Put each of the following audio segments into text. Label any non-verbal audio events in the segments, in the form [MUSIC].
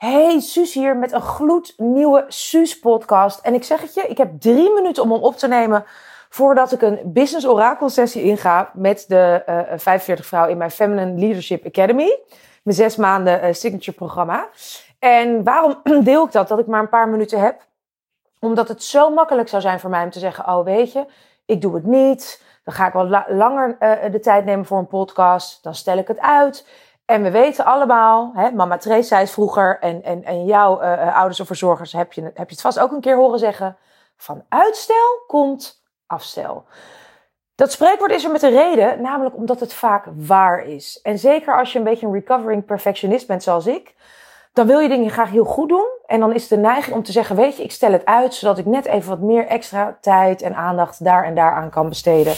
Hey, Suus hier met een gloednieuwe Suus-podcast. En ik zeg het je, ik heb drie minuten om hem op te nemen voordat ik een business orakel sessie inga met de uh, 45 vrouw in mijn Feminine Leadership Academy. Mijn zes maanden uh, signature programma. En waarom [CLEARS THROAT] deel ik dat, dat ik maar een paar minuten heb? Omdat het zo makkelijk zou zijn voor mij om te zeggen, oh weet je, ik doe het niet. Dan ga ik wel la langer de tijd nemen voor een podcast. Dan stel ik het uit. En we weten allemaal, hè, mama Trace zei het vroeger en, en, en jouw uh, ouders of verzorgers heb je, heb je het vast ook een keer horen zeggen. Van uitstel komt afstel. Dat spreekwoord is er met een reden, namelijk omdat het vaak waar is. En zeker als je een beetje een recovering perfectionist bent zoals ik, dan wil je dingen graag heel goed doen. En dan is de neiging om te zeggen, weet je, ik stel het uit, zodat ik net even wat meer extra tijd en aandacht daar en daar aan kan besteden.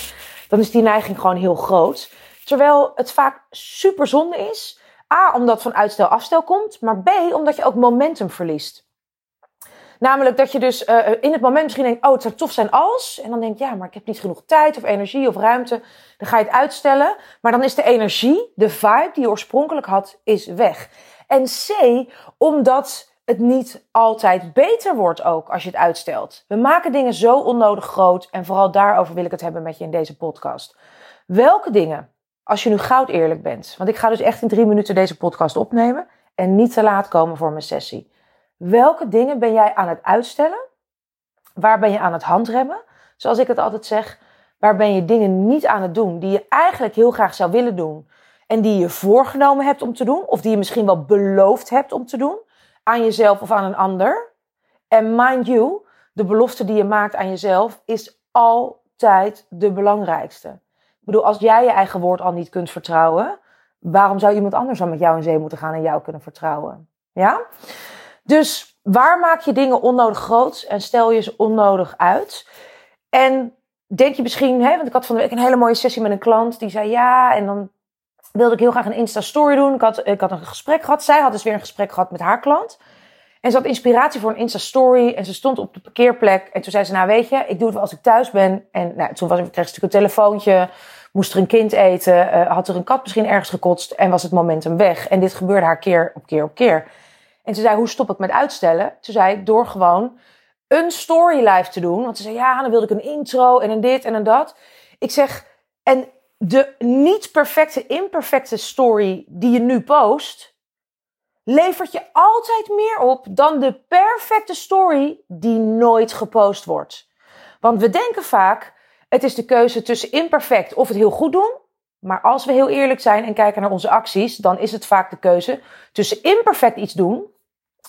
Dan is die neiging gewoon heel groot. Terwijl het vaak super zonde is. A, omdat van uitstel afstel komt. Maar B, omdat je ook momentum verliest. Namelijk dat je dus uh, in het moment misschien denkt, oh, het zou tof zijn als. En dan denk je, ja, maar ik heb niet genoeg tijd of energie of ruimte. Dan ga je het uitstellen. Maar dan is de energie, de vibe die je oorspronkelijk had, is weg. En C, omdat het niet altijd beter wordt ook als je het uitstelt. We maken dingen zo onnodig groot. En vooral daarover wil ik het hebben met je in deze podcast. Welke dingen als je nu goud eerlijk bent, want ik ga dus echt in drie minuten deze podcast opnemen en niet te laat komen voor mijn sessie. Welke dingen ben jij aan het uitstellen? Waar ben je aan het handremmen? Zoals ik het altijd zeg, waar ben je dingen niet aan het doen die je eigenlijk heel graag zou willen doen en die je voorgenomen hebt om te doen of die je misschien wel beloofd hebt om te doen aan jezelf of aan een ander? En mind you, de belofte die je maakt aan jezelf is altijd de belangrijkste. Ik bedoel, als jij je eigen woord al niet kunt vertrouwen, waarom zou iemand anders dan met jou in zee moeten gaan en jou kunnen vertrouwen? Ja? Dus waar maak je dingen onnodig groot en stel je ze onnodig uit? En denk je misschien, hè, want ik had van de week een hele mooie sessie met een klant die zei ja, en dan wilde ik heel graag een Insta-story doen. Ik had, ik had een gesprek gehad. Zij had dus weer een gesprek gehad met haar klant. En ze had inspiratie voor een Insta-story. En ze stond op de parkeerplek. En toen zei ze, nou weet je, ik doe het wel als ik thuis ben. En nou, toen was, kreeg ze natuurlijk een telefoontje. Moest er een kind eten. Uh, had er een kat misschien ergens gekotst. En was het momentum weg. En dit gebeurde haar keer op keer op keer. En ze zei, hoe stop ik met uitstellen? Toen zei ik, door gewoon een story live te doen. Want ze zei, ja, dan wilde ik een intro en een dit en een dat. Ik zeg, en de niet perfecte, imperfecte story die je nu post levert je altijd meer op dan de perfecte story die nooit gepost wordt. Want we denken vaak, het is de keuze tussen imperfect of het heel goed doen. Maar als we heel eerlijk zijn en kijken naar onze acties, dan is het vaak de keuze tussen imperfect iets doen,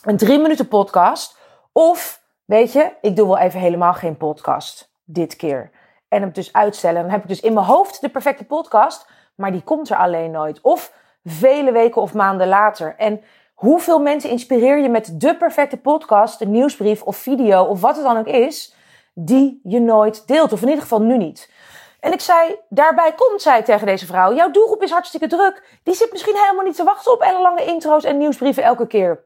een drie minuten podcast, of weet je, ik doe wel even helemaal geen podcast dit keer. En hem dus uitstellen. Dan heb ik dus in mijn hoofd de perfecte podcast, maar die komt er alleen nooit. Of vele weken of maanden later. En Hoeveel mensen inspireer je met de perfecte podcast, een nieuwsbrief of video of wat het dan ook is, die je nooit deelt? Of in ieder geval nu niet. En ik zei, daarbij komt zij tegen deze vrouw, jouw doelgroep is hartstikke druk. Die zit misschien helemaal niet te wachten op ellenlange intro's en nieuwsbrieven elke keer.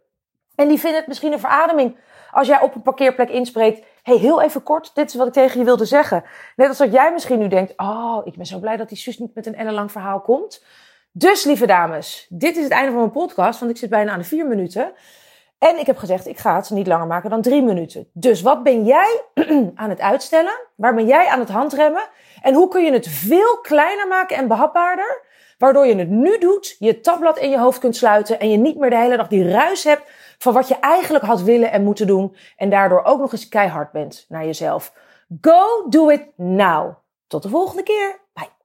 En die vinden het misschien een verademing als jij op een parkeerplek inspreekt. hey, heel even kort, dit is wat ik tegen je wilde zeggen. Net als dat jij misschien nu denkt, oh, ik ben zo blij dat die zus niet met een ellenlang verhaal komt. Dus, lieve dames, dit is het einde van mijn podcast, want ik zit bijna aan de vier minuten. En ik heb gezegd, ik ga het niet langer maken dan drie minuten. Dus wat ben jij [CLEARS THROAT] aan het uitstellen? Waar ben jij aan het handremmen? En hoe kun je het veel kleiner maken en behapbaarder? Waardoor je het nu doet, je tabblad in je hoofd kunt sluiten en je niet meer de hele dag die ruis hebt van wat je eigenlijk had willen en moeten doen. En daardoor ook nog eens keihard bent naar jezelf. Go do it now. Tot de volgende keer. Bye.